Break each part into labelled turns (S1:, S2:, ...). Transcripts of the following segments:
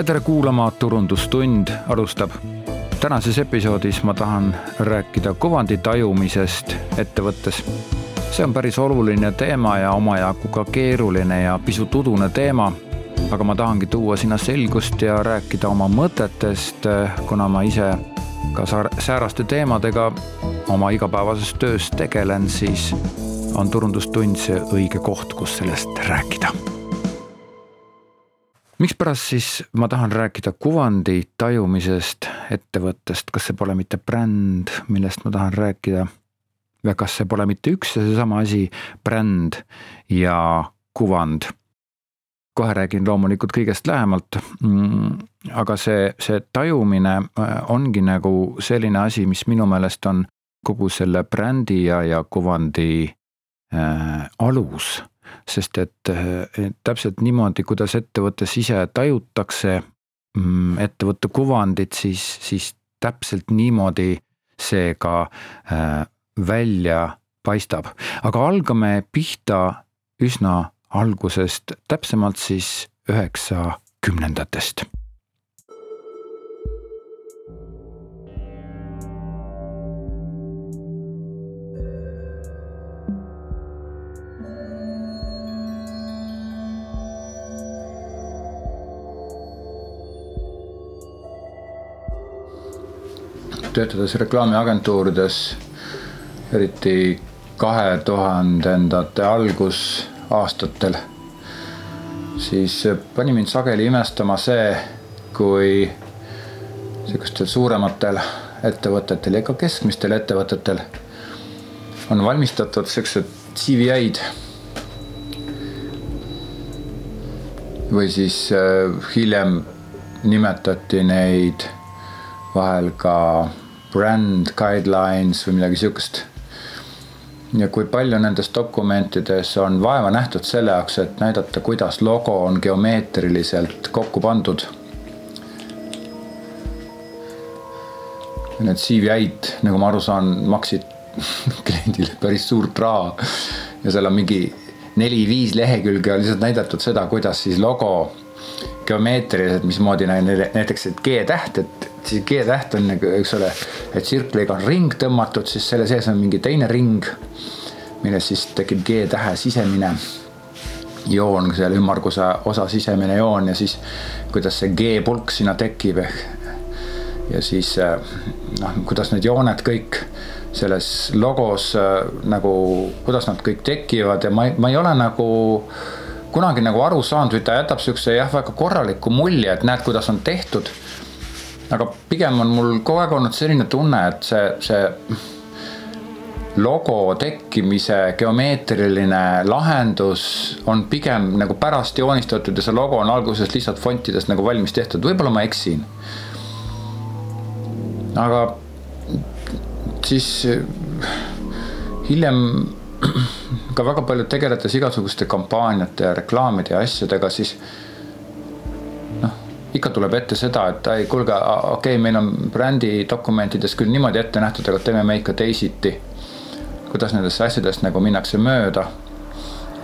S1: ja tere kuulama, Turundustund alustab. tänases episoodis ma tahan rääkida kuvandi tajumisest ettevõttes. see on päris oluline teema ja omajagu ka keeruline ja pisut udune teema. aga ma tahangi tuua sinna selgust ja rääkida oma mõtetest, kuna ma ise ka sääraste teemadega oma igapäevases töös tegelen, siis on Turundustund see õige koht, kus sellest rääkida mikspärast siis ma tahan rääkida kuvandi tajumisest ettevõttest, kas see pole mitte bränd, millest ma tahan rääkida? või kas see pole mitte üks ja seesama asi, bränd ja kuvand? kohe räägin loomulikult kõigest lähemalt. Mm, aga see, see tajumine äh, ongi nagu selline asi, mis minu meelest on kogu selle brändi ja, ja kuvandi äh, alus sest et täpselt niimoodi, kuidas ettevõttes ise tajutakse mm, ettevõtte kuvandit, siis, siis täpselt niimoodi see ka äh, välja paistab. aga algame pihta üsna algusest, täpsemalt siis üheksakümnendatest töötades reklaamiagentuurides, eriti kahe tuhandendate algusaastatel, siis pani mind sageli imestama see, kui sihukestel suurematel ettevõtetel ja ka keskmistel ettevõtetel on valmistatud siuksed CVI-d. või siis äh, hiljem nimetati neid vahel ka brand guidelines või midagi sihukest. ja kui palju nendes dokumentides on vaeva nähtud selle jaoks, et näidata, kuidas logo on geomeetriliselt kokku pandud. Need CVI-d, nagu ma aru saan, maksid kliendile päris suurt raha ja seal on mingi neli-viis lehekülge on lihtsalt näidatud seda, kuidas siis logo geomeetriliselt, mismoodi näiteks et G-täht, et G-täht on nagu, eks ole, et tsirkliga on ring tõmmatud, siis selle sees on mingi teine ring, millest siis tekib G-tähe sisemine joon, selle ümmarguse osa sisemine joon ja siis kuidas see G-pulk sinna tekib ehk ja siis noh, kuidas need jooned kõik selles logos nagu, kuidas nad kõik tekivad ja ma, ma ei ole nagu kunagi nagu aru saanud või ta jätab siukse jah, väga korraliku mulje, et näed, kuidas on tehtud aga pigem on mul kogu aeg olnud selline tunne, et see, see logo tekkimise geomeetriline lahendus on pigem nagu pärast joonistatud ja see logo on alguses lihtsalt fontidest nagu valmis tehtud, võib-olla ma eksin. aga siis hiljem ka väga palju tegeledes igasuguste kampaaniate ja reklaamide ja asjadega, siis ikka tuleb ette seda, et ei, kuulge, okei okay,, meil on brändi dokumentides küll niimoodi ette nähtud, aga teeme me ikka teisiti. kuidas nendest asjadest nagu minnakse mööda.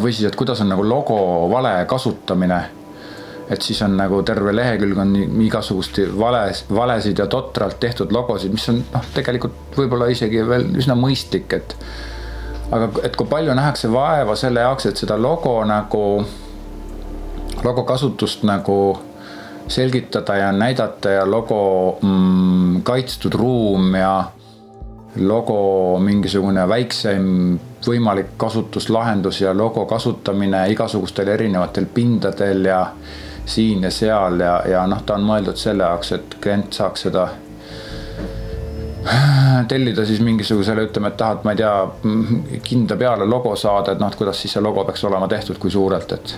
S1: või siis, et kuidas on nagu logo vale kasutamine. et siis on nagu terve lehekülg on igasugust vales, valesid ja totralt tehtud logosid, mis on noh, tegelikult võib-olla isegi veel üsna mõistlik, et aga et kui palju nähakse vaeva selle jaoks, et seda logo nagu, logo kasutust nagu selgitada ja näidata ja logo mm, kaitstud ruum ja logo mingisugune väikseim võimalik kasutuslahendus ja logo kasutamine igasugustel erinevatel pindadel ja siin ja seal ja, ja noh, ta on mõeldud selle jaoks, et klient saaks seda tellida siis mingisugusele, ütleme, et tahad, ma ei tea, kinda peale logo saada, et noh, et kuidas siis see logo peaks olema tehtud, kui suurelt, et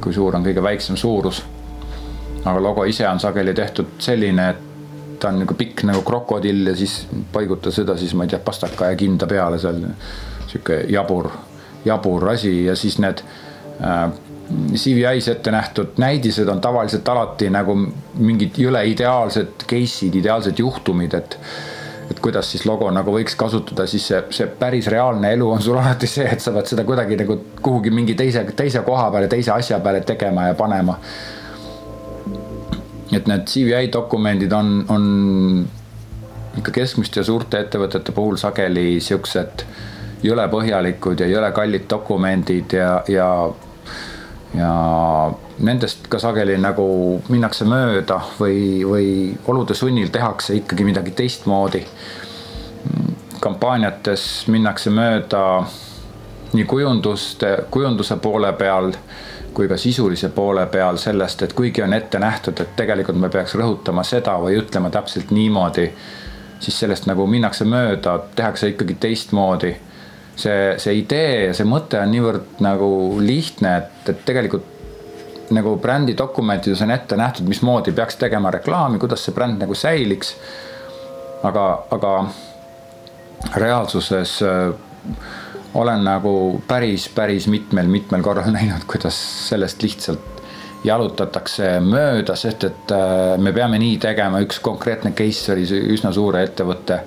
S1: kui suur on kõige väiksem suurus aga logo ise on sageli tehtud selline, et ta on nagu pikk nagu krokodill ja siis paiguta seda siis ma ei tea, pastaka ja kinda peale seal. sihuke jabur, jabur asi ja siis need äh, CVI-s ette nähtud näidised on tavaliselt alati nagu mingid jõle ideaalsed case'id, ideaalsed juhtumid, et et kuidas siis logo nagu võiks kasutada, siis see, see päris reaalne elu on sul alati see, et sa pead seda kuidagi nagu kuhugi mingi teise, teise koha peale, teise asja peale tegema ja panema et need CVI dokumendid on, on ikka keskmiste ja suurte ettevõtete puhul sageli siuksed jõle põhjalikud ja jõle kallid dokumendid ja, ja, ja nendest ka sageli nagu minnakse mööda või, või olude sunnil tehakse ikkagi midagi teistmoodi. kampaaniates minnakse mööda nii kujunduste, kujunduse poole peal kui ka sisulise poole peal sellest, et kuigi on ette nähtud, et tegelikult me peaks rõhutama seda või ütlema täpselt niimoodi, siis sellest nagu minnakse mööda, tehakse ikkagi teistmoodi. see, see idee ja see mõte on niivõrd nagu lihtne, et, et tegelikult nagu brändi dokumentides on ette nähtud, mismoodi peaks tegema reklaami, kuidas see bränd nagu säiliks. aga, aga reaalsuses äh, olen nagu päris, päris mitmel-mitmel korral näinud, kuidas sellest lihtsalt jalutatakse mööda, sest et äh, me peame nii tegema, üks konkreetne case oli üsna suure ettevõtte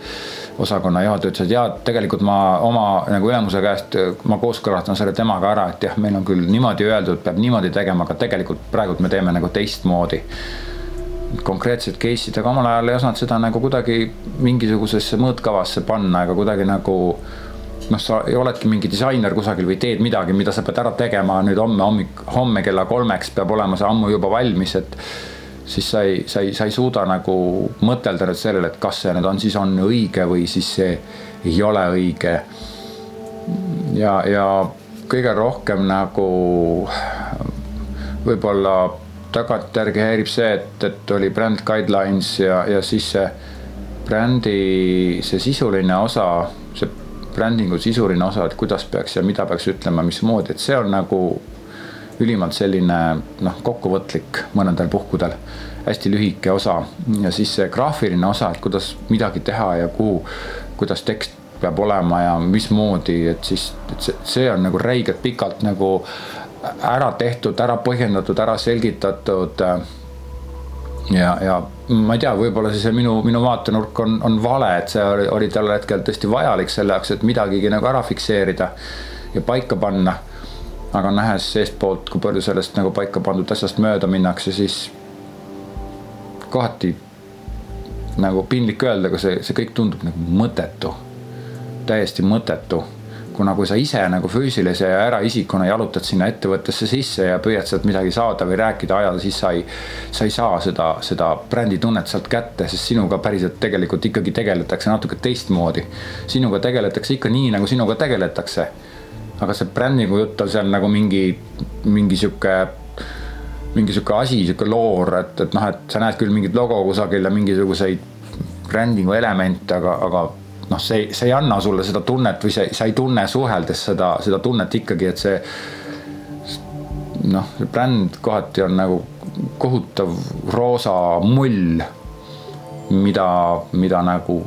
S1: osakonna juhataja ütles, et jaa, tegelikult ma oma nagu ülemuse käest, ma kooskõlastan selle temaga ära, et jah, meil on küll niimoodi öeldud, peab niimoodi tegema, aga tegelikult praegult me teeme nagu teistmoodi. Konkreetsed case'id, aga omal ajal ei osanud seda nagu kuidagi mingisugusesse mõõtkavasse panna ega kuidagi nagu noh, sa oledki mingi disainer kusagil või teed midagi, mida sa pead ära tegema nüüd homme hommik, homme kella kolmeks peab olema see ammu juba valmis, et siis sa ei, sa ei, sa ei suuda nagu mõtelda nüüd sellele, et kas see nüüd on, siis on õige või siis see ei ole õige. ja, ja kõige rohkem nagu võib-olla tagantjärgi häirib see, et, et oli brand guidelines ja, ja siis see brändi, see sisuline osa, brändingu sisuline osa, et kuidas peaks ja mida peaks ütlema, mismoodi, et see on nagu ülimalt selline noh, kokkuvõtlik mõnedel puhkudel, hästi lühike osa. Ja siis see graafiline osa, et kuidas midagi teha ja kuhu, kuidas tekst peab olema ja mismoodi, et siis, et see, see on nagu räigelt pikalt nagu ära tehtud, ära põhjendatud, ära selgitatud ja, ja ma ei tea, võib-olla siis minu, minu vaatenurk on, on vale, et see oli, oli tol hetkel tõesti vajalik selle jaoks, et midagigi nagu ära fikseerida ja paika panna. aga nähes seestpoolt, kui palju sellest nagu paika pandud asjast mööda minnakse, siis kohati nagu piinlik öelda, aga see, see kõik tundub nagu mõttetu, täiesti mõttetu kuna kui sa ise nagu füüsilise ja eraisikuna jalutad sinna ettevõttesse sisse ja püüad sealt midagi saada või rääkida ajal, siis sa ei, sa ei saa seda, seda bränditunnet sealt kätte, sest sinuga päriselt tegelikult ikkagi tegeletakse natuke teistmoodi. sinuga tegeletakse ikka nii, nagu sinuga tegeletakse. aga see brändingu jutt on seal nagu mingi, mingi sihuke mingi sihuke asi, sihuke loor, et, et noh, et sa näed küll mingit logo kusagil ja mingisuguseid brändingu elemente, aga, aga noh, see, see ei anna sulle seda tunnet või see, sa ei tunne suheldes seda, seda tunnet ikkagi, et see. noh, see bränd kohati on nagu kohutav roosa mull, mida, mida nagu.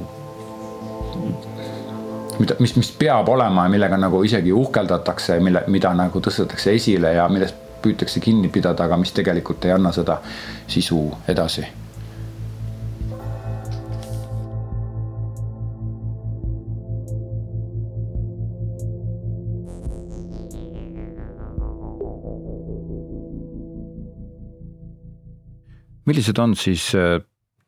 S1: mida, mis, mis peab olema ja millega nagu isegi uhkeldatakse, mille, mida nagu tõstetakse esile ja millest püütakse kinni pidada, aga mis tegelikult ei anna seda sisu edasi millised on siis äh,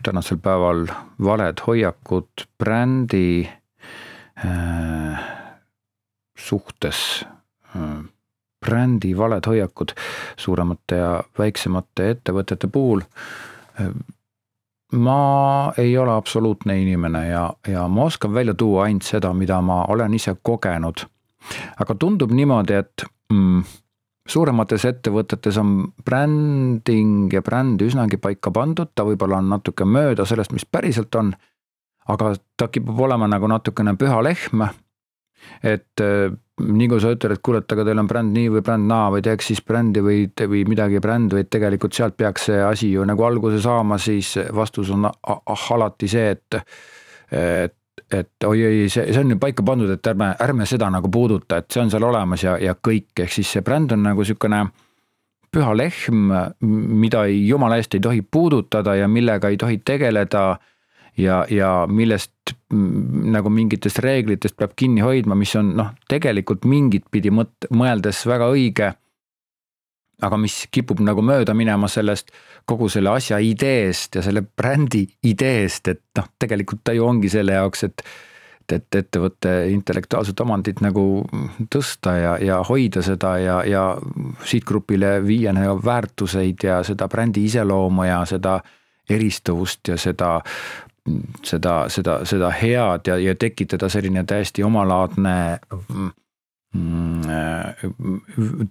S1: tänasel päeval valed hoiakud brändi äh, suhtes äh,, brändi valed hoiakud suuremate ja väiksemate ettevõtete puhul äh,? ma ei ole absoluutne inimene ja, ja ma oskan välja tuua ainult seda, mida ma olen ise kogenud. aga tundub niimoodi, et mm, suuremates ettevõtetes on bränding ja bränd üsnagi paika pandud, ta võib-olla on natuke mööda sellest, mis päriselt on. aga ta kipub olema nagu natukene püha lehm. et äh, nii kui sa ütled, et kuule, et aga teil on bränd nii või bränd naa või teeks siis brändi või, või midagi bränd, vaid tegelikult sealt peaks see asi ju nagu alguse saama, siis vastus on alati see, et et et oi-oi, see, see on ju paika pandud, et ärme, ärme seda nagu puuduta, et see on seal olemas ja, ja kõik, ehk siis see bränd on nagu sihukene püha lehm, mida ei, jumala eest ei tohi puudutada ja millega ei tohi tegeleda. ja, ja millest nagu mingitest reeglitest peab kinni hoidma, mis on noh, tegelikult mingit pidi mõt-, mõeldes väga õige. Aga mis kipub nagu mööda minema sellest kogu selle asja ideest ja selle brändi ideest, et noh, tegelikult ta ju ongi selle jaoks, et et ettevõtte intellektuaalset omandit nagu tõsta ja, ja hoida seda ja, ja sihtgrupile viia nagu väärtuseid ja seda brändi iseloomu ja seda eristuvust ja seda seda, seda, seda head ja, ja tekitada selline täiesti omalaadne Mm,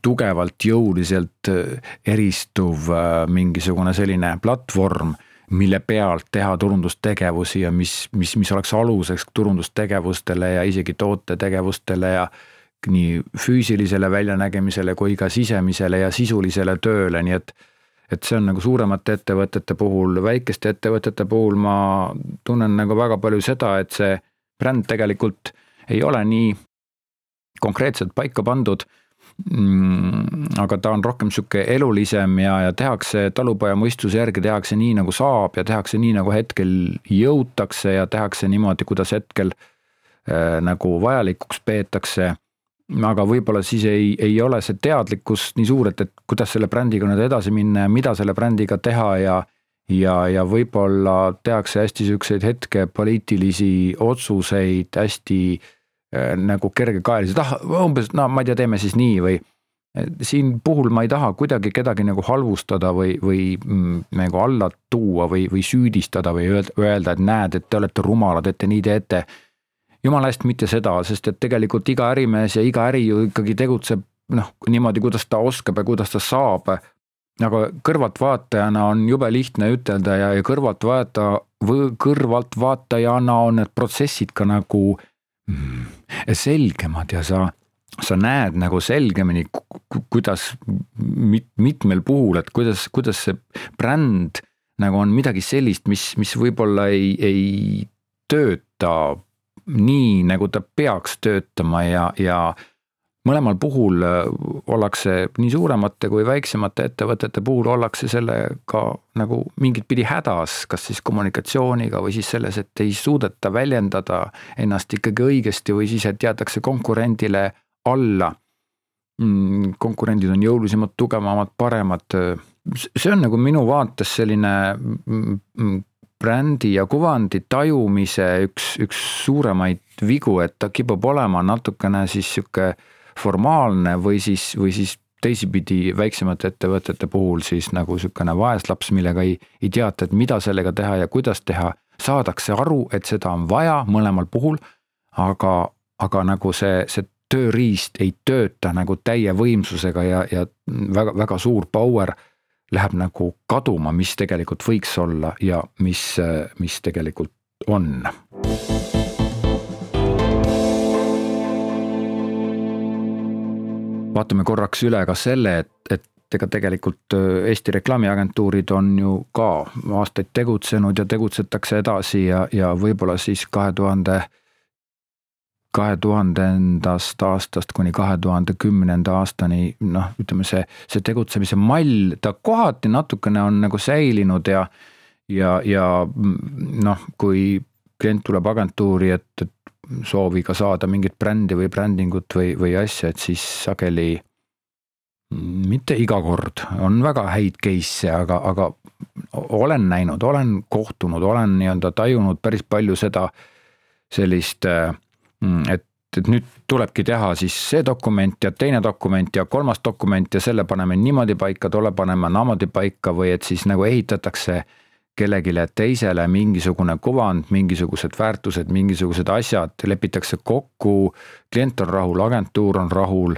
S1: tugevalt, jõuliselt eristuv äh, mingisugune selline platvorm, mille pealt teha turundustegevusi ja mis, mis, mis oleks aluseks turundustegevustele ja isegi tootetegevustele ja nii füüsilisele väljanägemisele kui ka sisemisele ja sisulisele tööle, nii et et see on nagu suuremate ettevõtete puhul, väikeste ettevõtete puhul ma tunnen nagu väga palju seda, et see bränd tegelikult ei ole nii konkreetselt paika pandud mm, aga ta on rohkem sihuke elulisem ja, ja tehakse talupoja mõistuse järgi tehakse nii, nagu saab ja tehakse nii, nagu hetkel jõutakse ja tehakse niimoodi, kuidas hetkel äh, nagu vajalikuks peetakse. aga võib-olla siis ei, ei ole see teadlikkus nii suur, et, et kuidas selle brändiga nüüd edasi minna ja mida selle brändiga teha ja ja, ja võib-olla tehakse hästi siukseid hetke poliitilisi otsuseid hästi äh, nagu kergekaeliselt, ah umbes no ma ei tea, teeme siis nii või. siin puhul ma ei taha kuidagi kedagi nagu halvustada või, või mm, nagu alla tuua või, või süüdistada või öelda, et näed, et te olete rumalad, et te nii teete. jumala eest mitte seda, sest et tegelikult iga ärimees ja iga äri ju ikkagi tegutseb noh, niimoodi, kuidas ta oskab ja kuidas ta saab aga kõrvaltvaatajana on jube lihtne ütelda ja, ja kõrvaltvaata, kõrvaltvaatajana on need protsessid ka nagu Mm. Selgemad ja sa, sa näed nagu selgemini, kuidas mit, mitmel puhul, et kuidas, kuidas see bränd nagu on midagi sellist, mis, mis võib-olla ei, ei tööta nii, nagu ta peaks töötama ja, ja mõlemal puhul äh, ollakse nii suuremate kui väiksemate ettevõtete puhul ollakse sellega nagu mingit pidi hädas, kas siis kommunikatsiooniga või siis selles, et ei suudeta väljendada ennast ikkagi õigesti või siis, et jäetakse konkurendile alla. Mm, konkurendid on jõulisemad, tugevamad, paremad. see on nagu minu vaates selline mm, mm, brändi ja kuvandi tajumise üks, üks suuremaid vigu, et ta kipub olema natukene siis sihuke formaalne või siis, või siis teisipidi väiksemate ettevõtete puhul siis nagu niisugune vaeslaps, millega ei, ei teata, et mida sellega teha ja kuidas teha. saadakse aru, et seda on vaja mõlemal puhul, aga, aga nagu see, see tööriist ei tööta nagu täie võimsusega ja, ja väga, väga suur power läheb nagu kaduma, mis tegelikult võiks olla ja mis, mis tegelikult on vaatame korraks üle ka selle, et, et ega tegelikult äh, Eesti reklaamiagentuurid on ju ka aastaid tegutsenud ja tegutsetakse edasi ja, ja võib-olla siis kahe tuhande, kahe tuhandendast aastast kuni kahe tuhande kümnenda aastani noh, ütleme see, see tegutsemise mall, ta kohati natukene on nagu säilinud ja ja, ja noh, kui klient tuleb agentuuri, et, et sooviga saada mingit brändi või brändingut või, või asja, et siis sageli mitte iga kord, on väga häid case'e, aga, aga olen näinud, olen kohtunud, olen nii-öelda tajunud päris palju seda sellist, et, et nüüd tulebki teha siis see dokument ja teine dokument ja kolmas dokument ja selle paneme niimoodi paika, tolle paneme naamoodi paika või et siis nagu ehitatakse kellelegi teisele mingisugune kuvand, mingisugused väärtused, mingisugused asjad lepitakse kokku, klient on rahul, agentuur on rahul,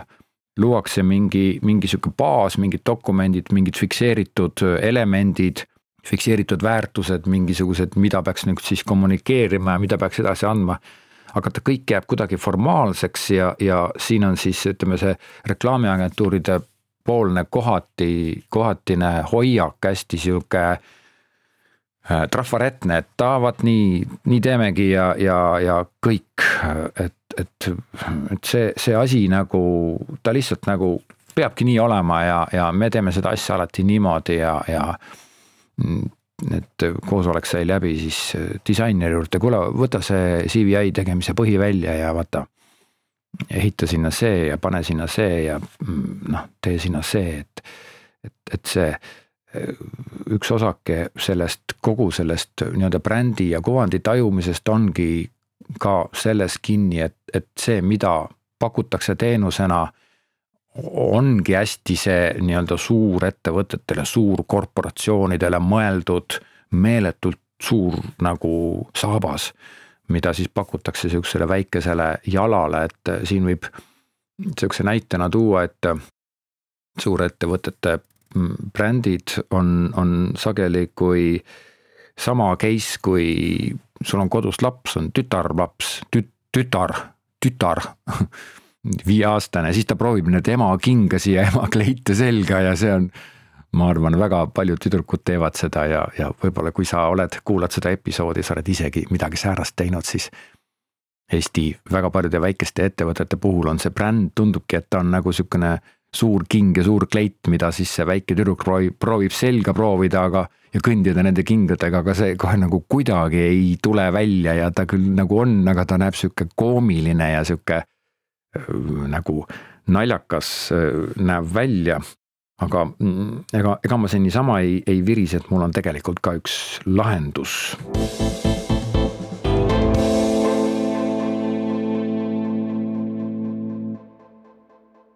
S1: luuakse mingi, mingi sihuke baas, mingid dokumendid, mingid fikseeritud elemendid, fikseeritud väärtused, mingisugused, mida peaks nüüd siis kommunikeerima ja mida peaks edasi andma. Aga ta kõik jääb kuidagi formaalseks ja, ja siin on siis ütleme, see reklaamiagentuuride poolne kohati, kohatine hoiak hästi sihuke trafaretne, et aa, vaat nii, nii teemegi ja, ja, ja kõik, et, et, et see, see asi nagu, ta lihtsalt nagu peabki nii olema ja, ja me teeme seda asja alati niimoodi ja, ja et koosolek sai läbi siis disaineri juurde, kuule, võta see CVI tegemise põhi välja ja vaata. ehita sinna see ja pane sinna see ja noh, tee sinna see, et et, et see üks osake sellest, kogu sellest nii-öelda brändi ja kuvandi tajumisest ongi ka selles kinni, et, et see, mida pakutakse teenusena, ongi hästi see nii-öelda suurettevõtetele, suurkorporatsioonidele mõeldud meeletult suur nagu saabas, mida siis pakutakse sihukesele väikesele jalale, et siin võib sihukese näitena tuua, et suurettevõtete brändid on, on sageli kui sama case, kui sul on kodus laps, on tütarlaps, tüt-, tütar, tütar. Viieaastane, siis ta proovib nüüd ema kingasi ja ema kleite selga ja see on, ma arvan, väga paljud tüdrukud teevad seda ja, ja võib-olla kui sa oled, kuulad seda episoodi, sa oled isegi midagi säärast teinud, siis Eesti väga paljude väikeste ettevõtete puhul on see bränd, tundubki, et ta on nagu sihukene suur king ja suur kleit, mida siis see väike tüdruk proovib, proovib selga proovida, aga ja kõndida nende kingadega, aga see kohe nagu kuidagi ei tule välja ja ta küll nagu on, aga ta näeb sihuke koomiline ja sihuke äh, nagu naljakas äh, näeb välja. aga mm, ega, ega ma siin niisama ei, ei virise, et mul on tegelikult ka üks lahendus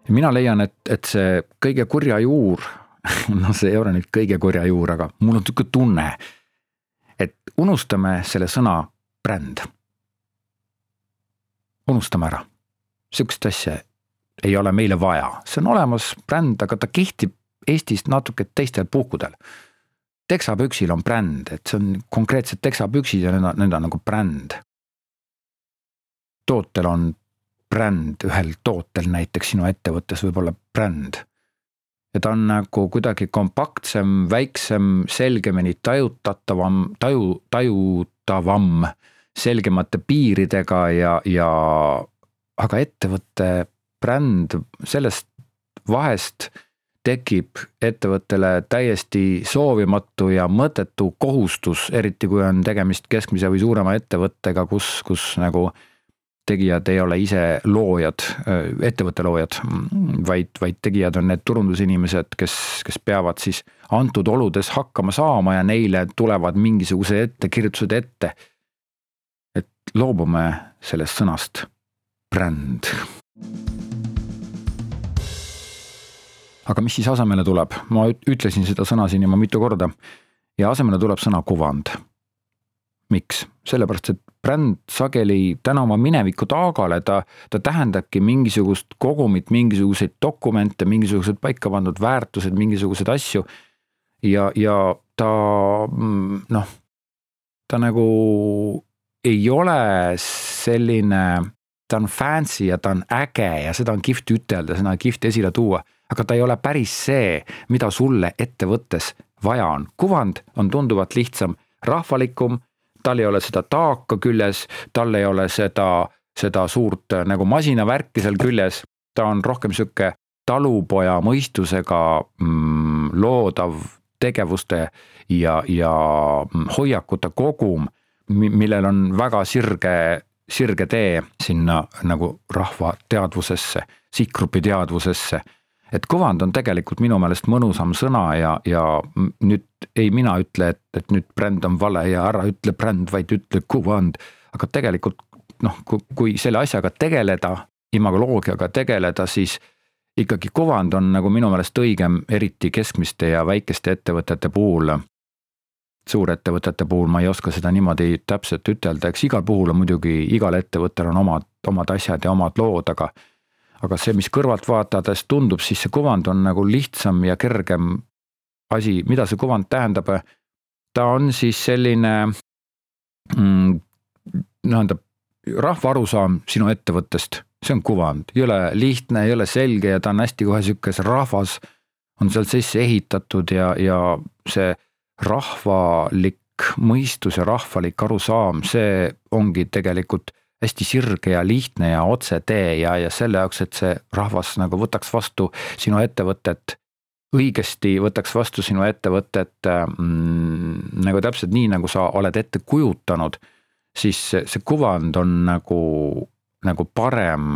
S1: mina leian, et, et see kõige kurja juur, no see ei ole nüüd kõige kurja juur, aga mul on sihuke tunne, et unustame selle sõna bränd. unustame ära, sihukest asja ei ole meile vaja, see on olemas bränd, aga ta kehtib Eestis natuke teistel puhkudel. teksapüksil on bränd, et see on konkreetsed teksapüksid ja need on, need on nagu bränd. tootel on bränd ühel tootel näiteks sinu ettevõttes võib olla bränd. ja ta on nagu kuidagi kompaktsem, väiksem, selgemini tajutatavam, taju, tajutavam, selgemate piiridega ja, ja aga ettevõtte bränd sellest vahest tekib ettevõttele täiesti soovimatu ja mõttetu kohustus, eriti kui on tegemist keskmise või suurema ettevõttega, kus, kus nagu tegijad ei ole ise loojad, ettevõtte loojad, vaid, vaid tegijad on need turundusinimesed, kes, kes peavad siis antud oludes hakkama saama ja neile tulevad mingisugused ettekirjutused ette. et loobume sellest sõnast bränd. aga mis siis asemele tuleb, ma ütlesin seda sõna siin juba mitu korda ja asemele tuleb sõna kuvand. Miks? sellepärast, et bränd sageli tänu oma mineviku taagale, ta, ta tähendabki mingisugust kogumit, mingisuguseid dokumente, mingisugused paika pandud väärtused, mingisuguseid asju. ja, ja ta noh, ta nagu ei ole selline, ta on fancy ja ta on äge ja seda on kihvt ütelda, seda on kihvt esile tuua, aga ta ei ole päris see, mida sulle ettevõttes vaja on. kuvand on tunduvalt lihtsam, rahvalikum tal ei ole seda taaka küljes, tal ei ole seda, seda suurt äh, nagu masinavärki seal küljes, ta on rohkem sihuke talupoja mõistusega mm, loodav tegevuste ja, ja mm, hoiakute kogum, millel on väga sirge, sirge tee sinna nagu rahva teadvusesse, sihtgrupi teadvusesse et kuvand on tegelikult minu meelest mõnusam sõna ja, ja nüüd ei mina ütle, et, et nüüd bränd on vale ja ära ütle bränd, vaid ütle kuvand. aga tegelikult noh, kui selle asjaga tegeleda, imagoloogiaga tegeleda, siis ikkagi kuvand on nagu minu meelest õigem, eriti keskmiste ja väikeste ettevõtete puhul. suurettevõtete puhul ma ei oska seda niimoodi täpselt ütelda, eks igal puhul on muidugi, igal ettevõttel on omad, omad asjad ja omad lood, aga aga see, mis kõrvalt vaadates tundub, siis see kuvand on nagu lihtsam ja kergem asi, mida see kuvand tähendab. ta on siis selline mm, nii-öelda rahva arusaam sinu ettevõttest, see on kuvand, ei ole lihtne, ei ole selge ja ta on hästi kohe sihuke, see rahvas. On seal sisse ehitatud ja, ja see rahvalik mõistus ja rahvalik arusaam, see ongi tegelikult hästi sirge ja lihtne ja otsetee ja, ja selle jaoks, et see rahvas nagu võtaks vastu sinu ettevõtet õigesti, võtaks vastu sinu ettevõtet mm, nagu täpselt nii, nagu sa oled ette kujutanud, siis see kuvand on nagu, nagu parem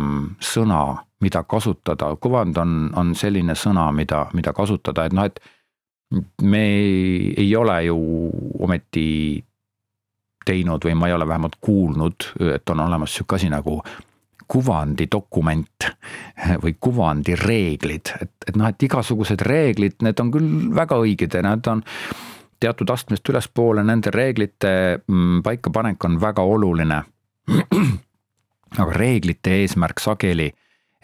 S1: sõna mida kasutada, kuvand on, on selline sõna, mida, mida kasutada, et noh, et me ei, ei ole ju ometi teinud või ma ei ole vähemalt kuulnud, et on olemas sihuke asi nagu kuvandidokument või kuvandireeglid, et, et noh, et igasugused reeglid, need on küll väga õiged ja need on teatud astmest ülespoole, nende reeglite mm, paikapanek on väga oluline. aga reeglite eesmärk sageli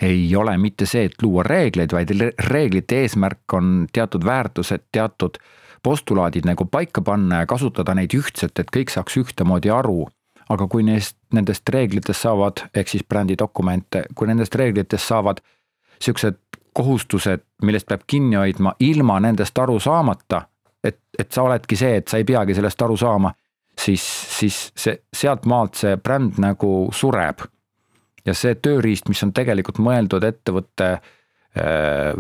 S1: ei ole mitte see, et luua reegleid, vaid reeglite eesmärk on teatud väärtused, teatud postulaadid nagu paika panna ja kasutada neid ühtselt, et kõik saaks ühtemoodi aru. aga kui neist, nendest reeglitest saavad, ehk siis brändidokumente, kui nendest reeglitest saavad siuksed kohustused, millest peab kinni hoidma ilma nendest aru saamata, et, et sa oledki see, et sa ei peagi sellest aru saama, siis, siis see, sealt maalt see bränd nagu sureb. ja see tööriist, mis on tegelikult mõeldud ettevõtte Äh,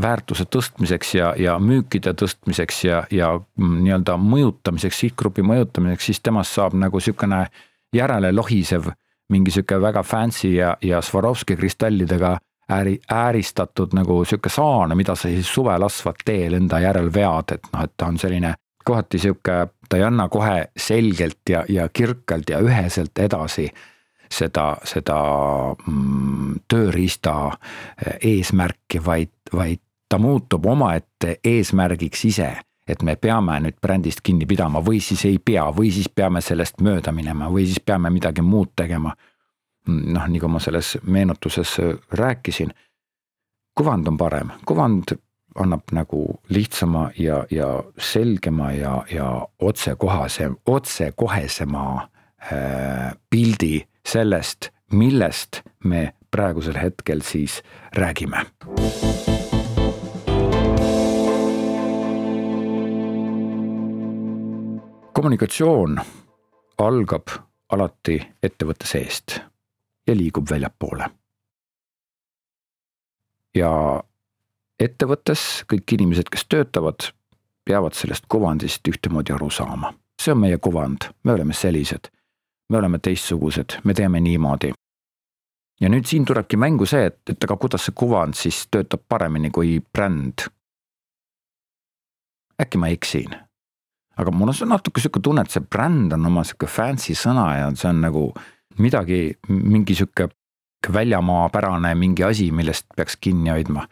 S1: väärtuse tõstmiseks ja, ja müükide tõstmiseks ja, ja nii-öelda mõjutamiseks, sihtgrupi mõjutamiseks, siis temast saab nagu sihukene järele lohisev mingi sihuke väga fancy ja, ja Swarovski kristallidega ääri, ääristatud nagu sihuke saane, mida sa siis suvel asfaltteel enda järel vead, et noh, et ta on selline kohati sihuke, ta ei anna kohe selgelt ja, ja kirkalt ja üheselt edasi seda, seda mm, tööriista eh, eesmärki, vaid, vaid ta muutub omaette eesmärgiks ise et me peame nüüd brändist kinni pidama või siis ei pea või siis peame sellest mööda minema või siis peame midagi muud tegema. Noh, kui ma selles meenutuses rääkisin. kuvand on parem, kuvand annab nagu lihtsama ja, ja selgema ja, ja otsekohase, otsekohesema äh, pildi sellest, millest me praegusel hetkel siis räägime. kommunikatsioon algab alati ettevõtte seest ja liigub väljapoole. ja ettevõttes kõik inimesed, kes töötavad, peavad sellest kuvandist ühtemoodi aru saama. see on meie kuvand, me oleme sellised me oleme teistsugused, me teeme niimoodi. ja nüüd siin tulebki mängu see, et, et aga kuidas see kuvand siis töötab paremini kui bränd. äkki ma eksin, aga mul on natuke sihuke tunne, et see bränd on oma sihuke fancy sõna ja see on nagu midagi, mingi sihuke väljamaapärane mingi asi, millest peaks kinni hoidma.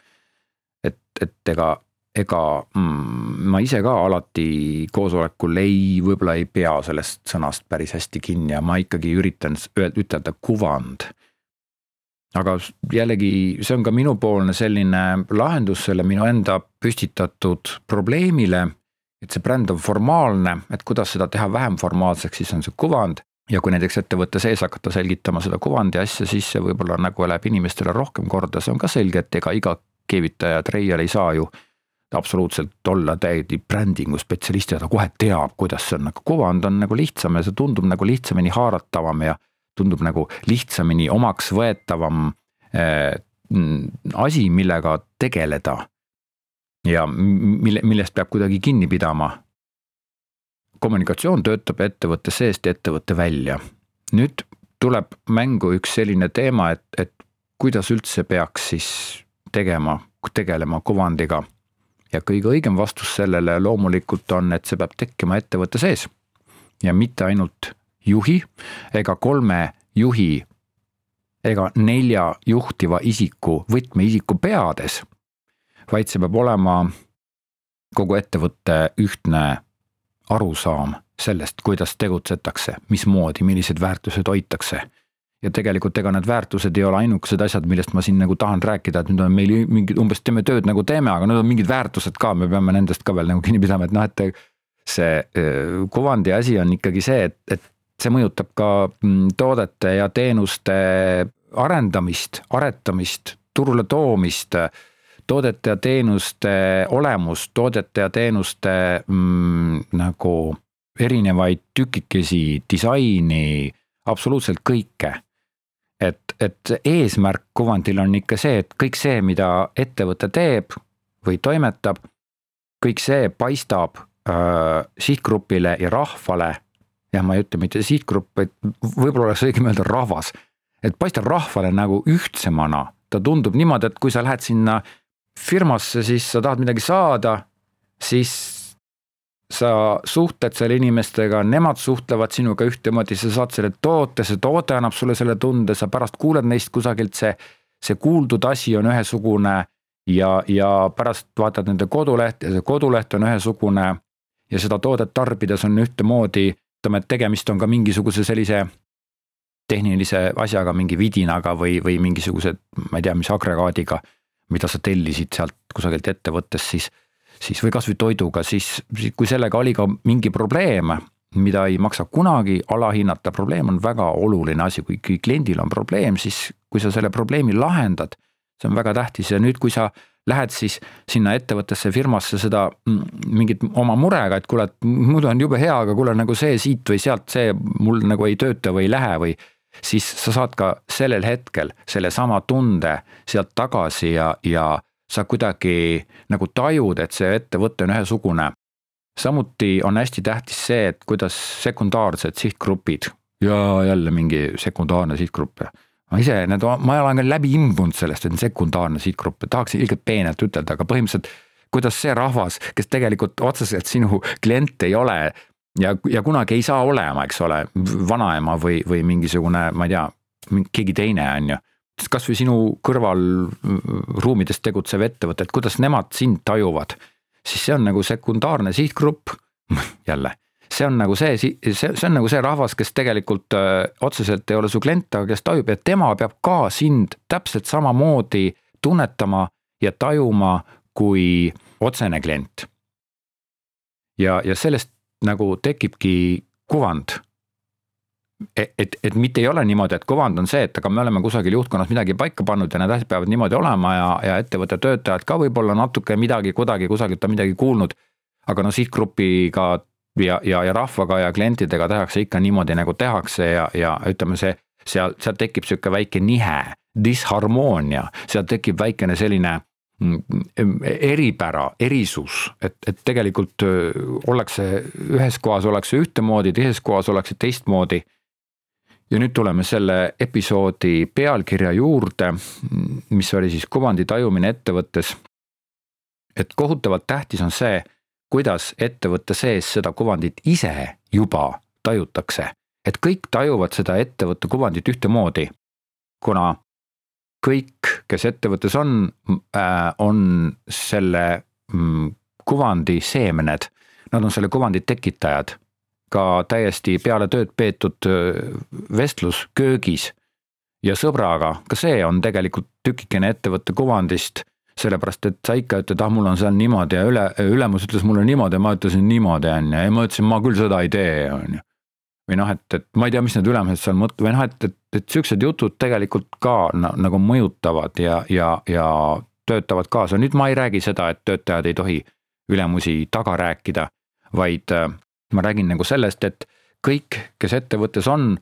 S1: et, et ega ega mm, ma ise ka alati koosolekul ei, võib-olla ei pea sellest sõnast päris hästi kinni ja ma ikkagi üritan ütelda kuvand. aga jällegi, see on ka minupoolne selline lahendus selle minu enda püstitatud probleemile. et see bränd on formaalne, et kuidas seda teha vähem formaalseks, siis on see kuvand ja kui näiteks ettevõtte sees hakata selgitama seda kuvandi asja, siis see võib-olla nagu läheb inimestele rohkem korda, see on ka selge, et ega iga keevitaja, treier ei saa ju absoluutselt olla täiesti brändingu spetsialist ja ta kohe teab, kuidas see on, aga kuvand on nagu lihtsam ja see tundub nagu lihtsamini haaratavam ja tundub nagu lihtsamini omaksvõetavam äh, asi, millega tegeleda. ja mille, millest peab kuidagi kinni pidama. kommunikatsioon töötab ettevõtte seest ja ettevõtte välja. nüüd tuleb mängu üks selline teema, et, et kuidas üldse peaks siis tegema, tegelema kuvandiga ja kõige õigem vastus sellele loomulikult on, et see peab tekkima ettevõtte sees. ja mitte ainult juhi ega kolme juhi ega nelja juhtiva isiku, võtmeisiku peades, vaid see peab olema kogu ettevõtte ühtne arusaam sellest, kuidas tegutsetakse, mismoodi, millised väärtused hoitakse ja tegelikult ega need väärtused ei ole ainukesed asjad, millest ma siin nagu tahan rääkida, et nüüd on meil mingid umbes teeme tööd nagu teeme, aga need on mingid väärtused ka, me peame nendest ka veel nagu kinni pidama, et noh, et see kuvandi asi on ikkagi see, et, et see mõjutab ka mm, toodete ja teenuste arendamist, aretamist, turule toomist, toodete ja teenuste olemust, toodete ja teenuste mm, nagu erinevaid tükikesi, disaini, absoluutselt kõike et, et eesmärk kuvandil on ikka see, et kõik see, mida ettevõte teeb või toimetab, kõik see paistab äh, sihtgrupile ja rahvale. jah, ma ei ütle mitte sihtgrupp, vaid võib-olla oleks õigem öelda rahvas, et paistab rahvale nagu ühtsemana ta tundub niimoodi, et kui sa lähed sinna firmasse, siis sa tahad midagi saada, siis sa suhtled seal inimestega, nemad suhtlevad sinuga ühtemoodi, sa saad selle toote, see toote annab sulle selle tunde, sa pärast kuuled neist kusagilt, see, see kuuldud asi on ühesugune ja, ja pärast vaatad nende kodulehte ja see koduleht on ühesugune ja seda toodet tarbides on ühtemoodi, ütleme, et tegemist on ka mingisuguse sellise tehnilise asjaga, mingi vidinaga või, või mingisuguse, ma ei tea, mis agregaadiga, mida sa tellisid sealt kusagilt ettevõttest, siis, siis või kasvõi toiduga, siis kui sellega oli ka mingi probleem, mida ei maksa kunagi alahinnata, probleem on väga oluline asi, kui kliendil on probleem, siis kui sa selle probleemi lahendad, see on väga tähtis. Ja nüüd, kui sa lähed siis sinna ettevõttesse, firmasse seda mm, mingit oma murega, et kuule, et muidu on jube hea, aga kuule nagu see siit või sealt see mul nagu ei tööta või ei lähe või siis sa saad ka sellel hetkel sellesama tunde sealt tagasi ja, ja sa kuidagi nagu tajud, et see ettevõte on ühesugune. samuti on hästi tähtis see, et kuidas sekundaarsed sihtgrupid ja jälle mingi sekundaarne sihtgrupp ma ise need, ma olen ka läbi imbunud sellest, et sekundaarne sihtgrupp, tahaks ilgelt peenelt ütelda, aga põhimõtteliselt kuidas see rahvas, kes tegelikult otseselt sinu klient ei ole, ja, ja kunagi ei saa olema, eks ole, vanaema või, või mingisugune, ma ei tea, keegi teine, on ju. Kasvõi sinu kõrval ruumides tegutsev ettevõte, et kuidas nemad sind tajuvad, siis see on nagu sekundaarne sihtgrupp, jälle see on nagu see, see, see on nagu see rahvas, kes tegelikult öö, otseselt ei ole su klient, aga kes tajub, et tema peab ka sind täpselt samamoodi tunnetama ja tajuma kui otsene klient. ja, ja sellest nagu tekibki kuvand. Et, et, et mitte ei ole niimoodi, et kuvand on see, et aga me oleme kusagil juhtkonnas midagi paika pannud ja need asjad peavad niimoodi olema ja, ja ettevõtte töötajad ka võib-olla natuke midagi kuidagi kusagilt on midagi kuulnud. aga no sihtgrupiga ja, ja, ja rahvaga ja klientidega tehakse ikka niimoodi, nagu tehakse ja, ja ütleme, see seal, sealt tekib sihuke väike nihe, disharmoonia, sealt tekib väikene selline eripära, erisus, et, et tegelikult ollakse ühes kohas ollakse ühtemoodi, teises kohas ollakse teistmoodi. Ja nüüd tuleme selle episoodi pealkirja juurde, mis oli siis kuvandi tajumine ettevõttes. et kohutavalt tähtis on see, kuidas ettevõtte sees seda kuvandit ise juba tajutakse, et kõik tajuvad seda ettevõtte kuvandit ühtemoodi. kuna kõik, kes ettevõttes on, äh, on selle mm, kuvandi seemned, nad on selle kuvandi tekitajad. Ka täiesti peale tööd peetud vestlus köögis ja sõbraga, ka see on tegelikult tükikene ettevõtte kuvandist sellepärast, et sa ikka ütled, ah, mul on seal niimoodi ja üle, ülemus ütles mulle niimoodi ja ma ütlesin niimoodi, on ju, ja ma ütlesin, ma küll seda ei tee, on ju või noh, et, et ma ei tea, mis need ülemused seal mõtlevad või noh, et, et, et siuksed jutud tegelikult ka nagu mõjutavad ja, ja, ja töötavad kaasa, nüüd ma ei räägi seda, et töötajad ei tohi ülemusi taga rääkida, vaid ma räägin nagu sellest, et kõik, kes ettevõttes on,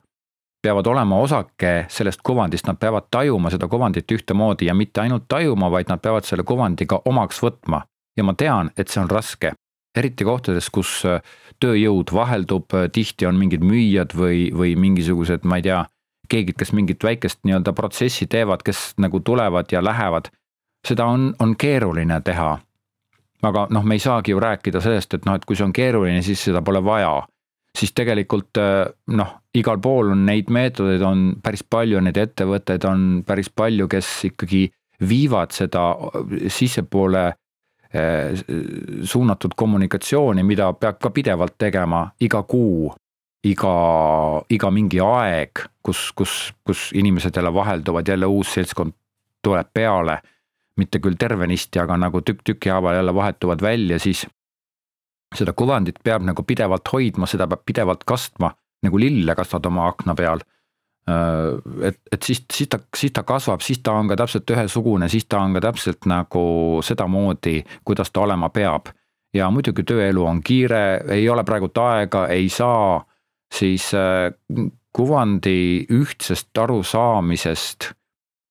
S1: peavad olema osake sellest kuvandist, nad peavad tajuma seda kuvandit ühtemoodi ja mitte ainult tajuma, vaid nad peavad selle kuvandi ka omaks võtma. ja ma tean, et see on raske, eriti kohtades, kus äh, tööjõud vaheldub, tihti on mingid müüjad või, või mingisugused, ma ei tea, keegi, kes mingit väikest nii-öelda protsessi teevad, kes nagu tulevad ja lähevad. seda on, on keeruline teha. Aga noh, me ei saagi ju rääkida sellest, et noh, et kui see on keeruline, siis seda pole vaja. siis tegelikult noh, igal pool on neid meetodeid on päris palju, neid ettevõtteid on päris palju, kes ikkagi viivad seda sissepoole Eh, suunatud kommunikatsiooni, mida peab ka pidevalt tegema iga kuu, iga, iga mingi aeg, kus, kus, kus inimesed jälle vahelduvad, jälle uus seltskond tuleb peale. Mitte küll tervenisti, aga nagu tükk tüki haaval jälle vahetuvad välja, siis seda kuvandit peab nagu pidevalt hoidma, seda peab pidevalt kastma, nagu lille kastad oma akna peal et, et siis, siis ta, siis ta kasvab, siis ta on ka täpselt ühesugune, siis ta on ka täpselt nagu sedamoodi, kuidas ta olema peab. ja muidugi tööelu on kiire, ei ole praegult aega, ei saa, siis kuvandi ühtsest arusaamisest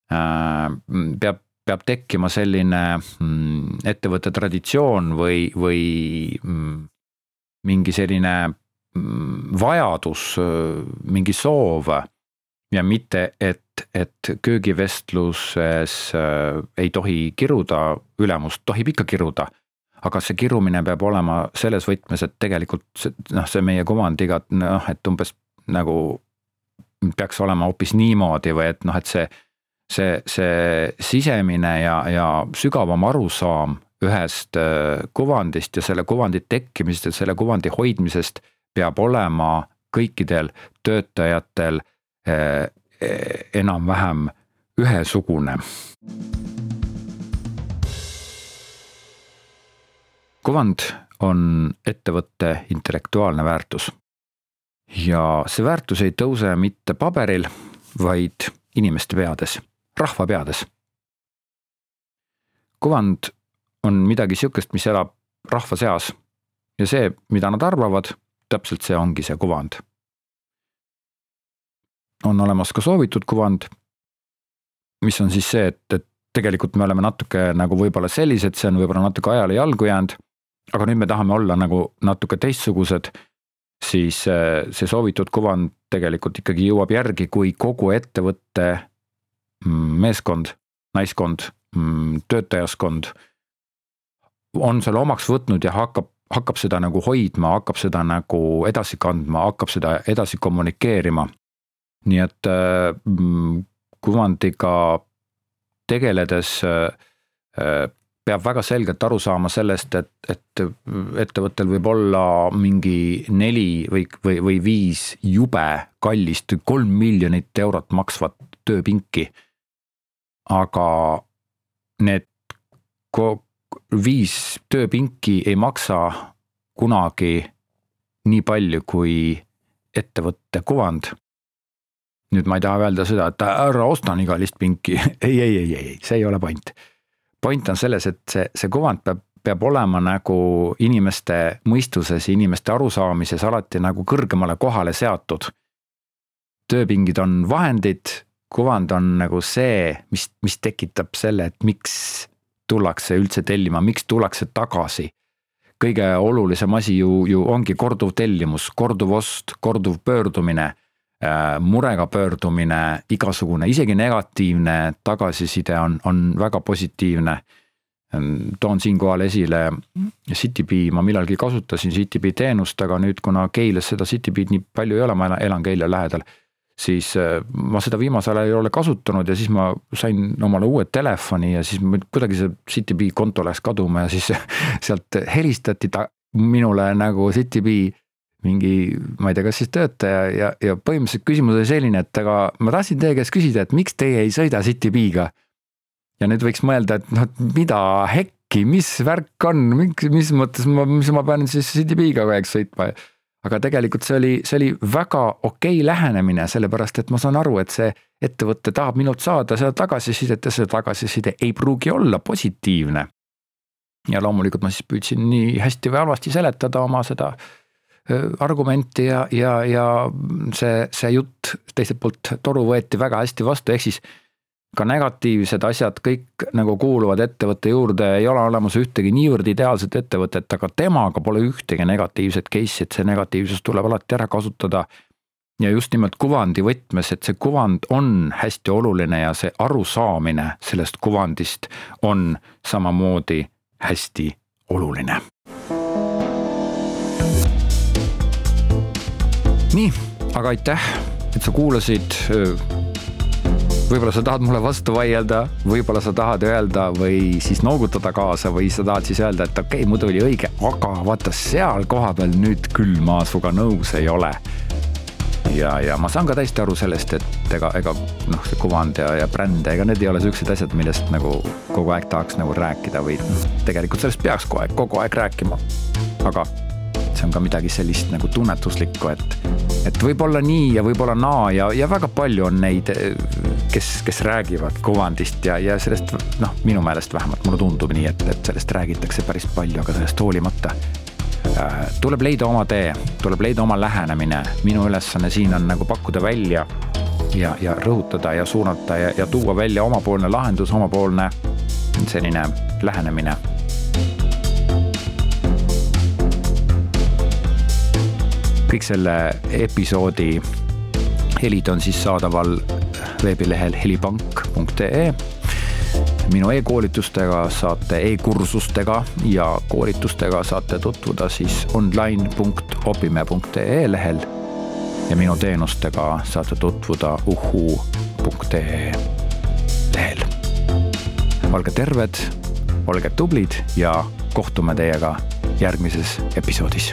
S1: peab, peab tekkima selline mm, ettevõtte traditsioon või, või mm, mingi selline mm, vajadus, mingi soov ja mitte, et, et köögivestluses äh, ei tohi kiruda ülemust, tohib ikka kiruda. aga see kirumine peab olema selles võtmes, et tegelikult noh, see meie kuvandiga noh, et umbes nagu peaks olema hoopis niimoodi või et noh, et see, see, see sisemine ja, ja sügavam arusaam ühest äh, kuvandist ja selle kuvandi tekkimisest ja selle kuvandi hoidmisest peab olema kõikidel töötajatel äh, enam-vähem ühesugune. kuvand on ettevõtte intellektuaalne väärtus. ja see väärtus ei tõuse mitte paberil, vaid inimeste peades, rahva peades. kuvand on midagi sihukest, mis elab rahva seas ja see, mida nad arvavad, täpselt see ongi see kuvand. on olemas ka soovitud kuvand, mis on siis see, et, et tegelikult me oleme natuke nagu võib-olla sellised, see on võib-olla natuke ajale jalgu jäänud, aga nüüd me tahame olla nagu natuke teistsugused, siis äh, see soovitud kuvand tegelikult ikkagi jõuab järgi, kui kogu ettevõtte meeskond, naiskond, mm, töötajaskond on selle omaks võtnud ja hakkab, hakkab seda nagu hoidma, hakkab seda nagu edasi kandma, hakkab seda edasi kommunikeerima. nii et mm, kuvandiga tegeledes äh, peab väga selgelt aru saama sellest, et, et ettevõttel võib olla mingi neli või, või, või viis jube kallist, kolm miljonit eurot maksvat tööpinki. Aga need viis tööpinki ei maksa kunagi nii palju kui ettevõtte kuvand. nüüd ma ei taha öelda seda, et ära osta nii kallist pinki ei, ei, ei, ei, see ei ole point. point on selles, et see, see kuvand peab, peab olema nagu inimeste mõistuses, inimeste arusaamises alati nagu kõrgemale kohale seatud. tööpingid on vahendid, kuvand on nagu see, mis, mis tekitab selle, et miks tullakse üldse tellima, miks tullakse tagasi? kõige olulisem asi ju, ju ongi korduv tellimus, korduv ost, korduv pöördumine äh,, murega pöördumine, igasugune, isegi negatiivne tagasiside on, on väga positiivne. toon siinkohal esile CityBee, ma millalgi kasutasin CityBee teenust, aga nüüd, kuna Keilas seda CityBee'd nii palju ei ole, ma elan Keila lähedal siis äh, ma seda viimasel ajal ei ole kasutanud ja siis ma sain omale uue telefoni ja siis kuidagi see CityBee konto läks kaduma ja siis sealt helistati ta minule nagu CityBee mingi, ma ei tea, kas siis töötaja ja, ja põhimõtteliselt küsimus oli selline, et aga ma tahtsin teie käest küsida, et miks teie ei sõida CityBee'ga. ja nüüd võiks mõelda, et noh, mida hekki, mis värk on, mis mõttes ma, mis ma pean siis CityBee'ga kogu aeg sõitma aga tegelikult see oli, see oli väga okei lähenemine, sellepärast et ma saan aru, et see ettevõte tahab minult saada seda tagasisidet ja see tagasiside ei pruugi olla positiivne. ja loomulikult ma siis püüdsin nii hästi või halvasti seletada oma seda argumenti ja, ja, ja see, see jutt teiselt poolt toru võeti väga hästi vastu, ehk siis ka negatiivsed asjad kõik nagu kuuluvad ettevõtte juurde, ei ole olemas ühtegi niivõrd ideaalset ettevõtet, aga temaga pole ühtegi negatiivset case'i, et see negatiivsus tuleb alati ära kasutada. ja just nimelt kuvandi võtmes, et see kuvand on hästi oluline ja see arusaamine sellest kuvandist on samamoodi hästi oluline. nii, aga aitäh, et sa kuulasid võib-olla sa tahad mulle vastu vaielda, võib-olla sa tahad öelda või siis noogutada kaasa või sa tahad siis öelda, et okei okay,, muidu oli õige, aga vaata seal kohapeal nüüd küll ma sinuga nõus ei ole. ja, ja ma saan ka täiesti aru sellest, et ega, ega noh, see kuvand ja, ja bränd, ega need ei ole siuksed asjad, millest nagu kogu aeg tahaks nagu rääkida või noh, tegelikult sellest peaks kogu aeg, kogu aeg rääkima. aga see on ka midagi sellist nagu tunnetuslikku, et, et võib-olla nii ja võib-olla naa ja, ja väga palju on neid, kes, kes räägivad kuvandist ja, ja sellest noh, minu meelest vähemalt mulle tundub nii, et, et sellest räägitakse päris palju, aga sellest hoolimata äh, tuleb leida oma tee, tuleb leida oma lähenemine, minu ülesanne siin on nagu pakkuda välja ja, ja rõhutada ja suunata ja, ja tuua välja omapoolne lahendus, omapoolne selline lähenemine kõik selle episoodi helid on siis saadaval veebilehel helipank.ee minu e-koolitustega saate e, e-kursustega ja koolitustega saate tutvuda siis online.opime.ee lehel. ja minu teenustega saate tutvuda uhuu.ee lehel. olge terved, olge tublid ja kohtume teiega järgmises episoodis